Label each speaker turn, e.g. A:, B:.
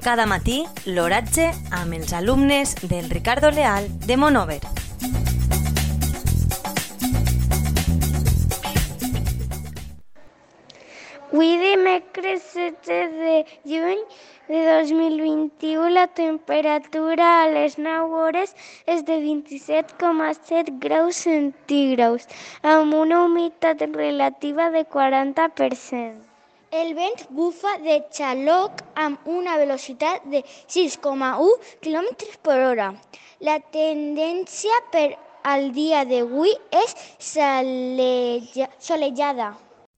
A: Cada matí, l'oratge amb els alumnes del Ricardo Leal de Monover.
B: Avui dimecres 7 de juny de 2021 la temperatura a les 9 hores és de 27,7 graus centígrads amb una humitat relativa de 40%.
C: El vent bufa de xaloc amb una velocitat de 6,1 km per hora. La tendència per al dia d'avui és solellada.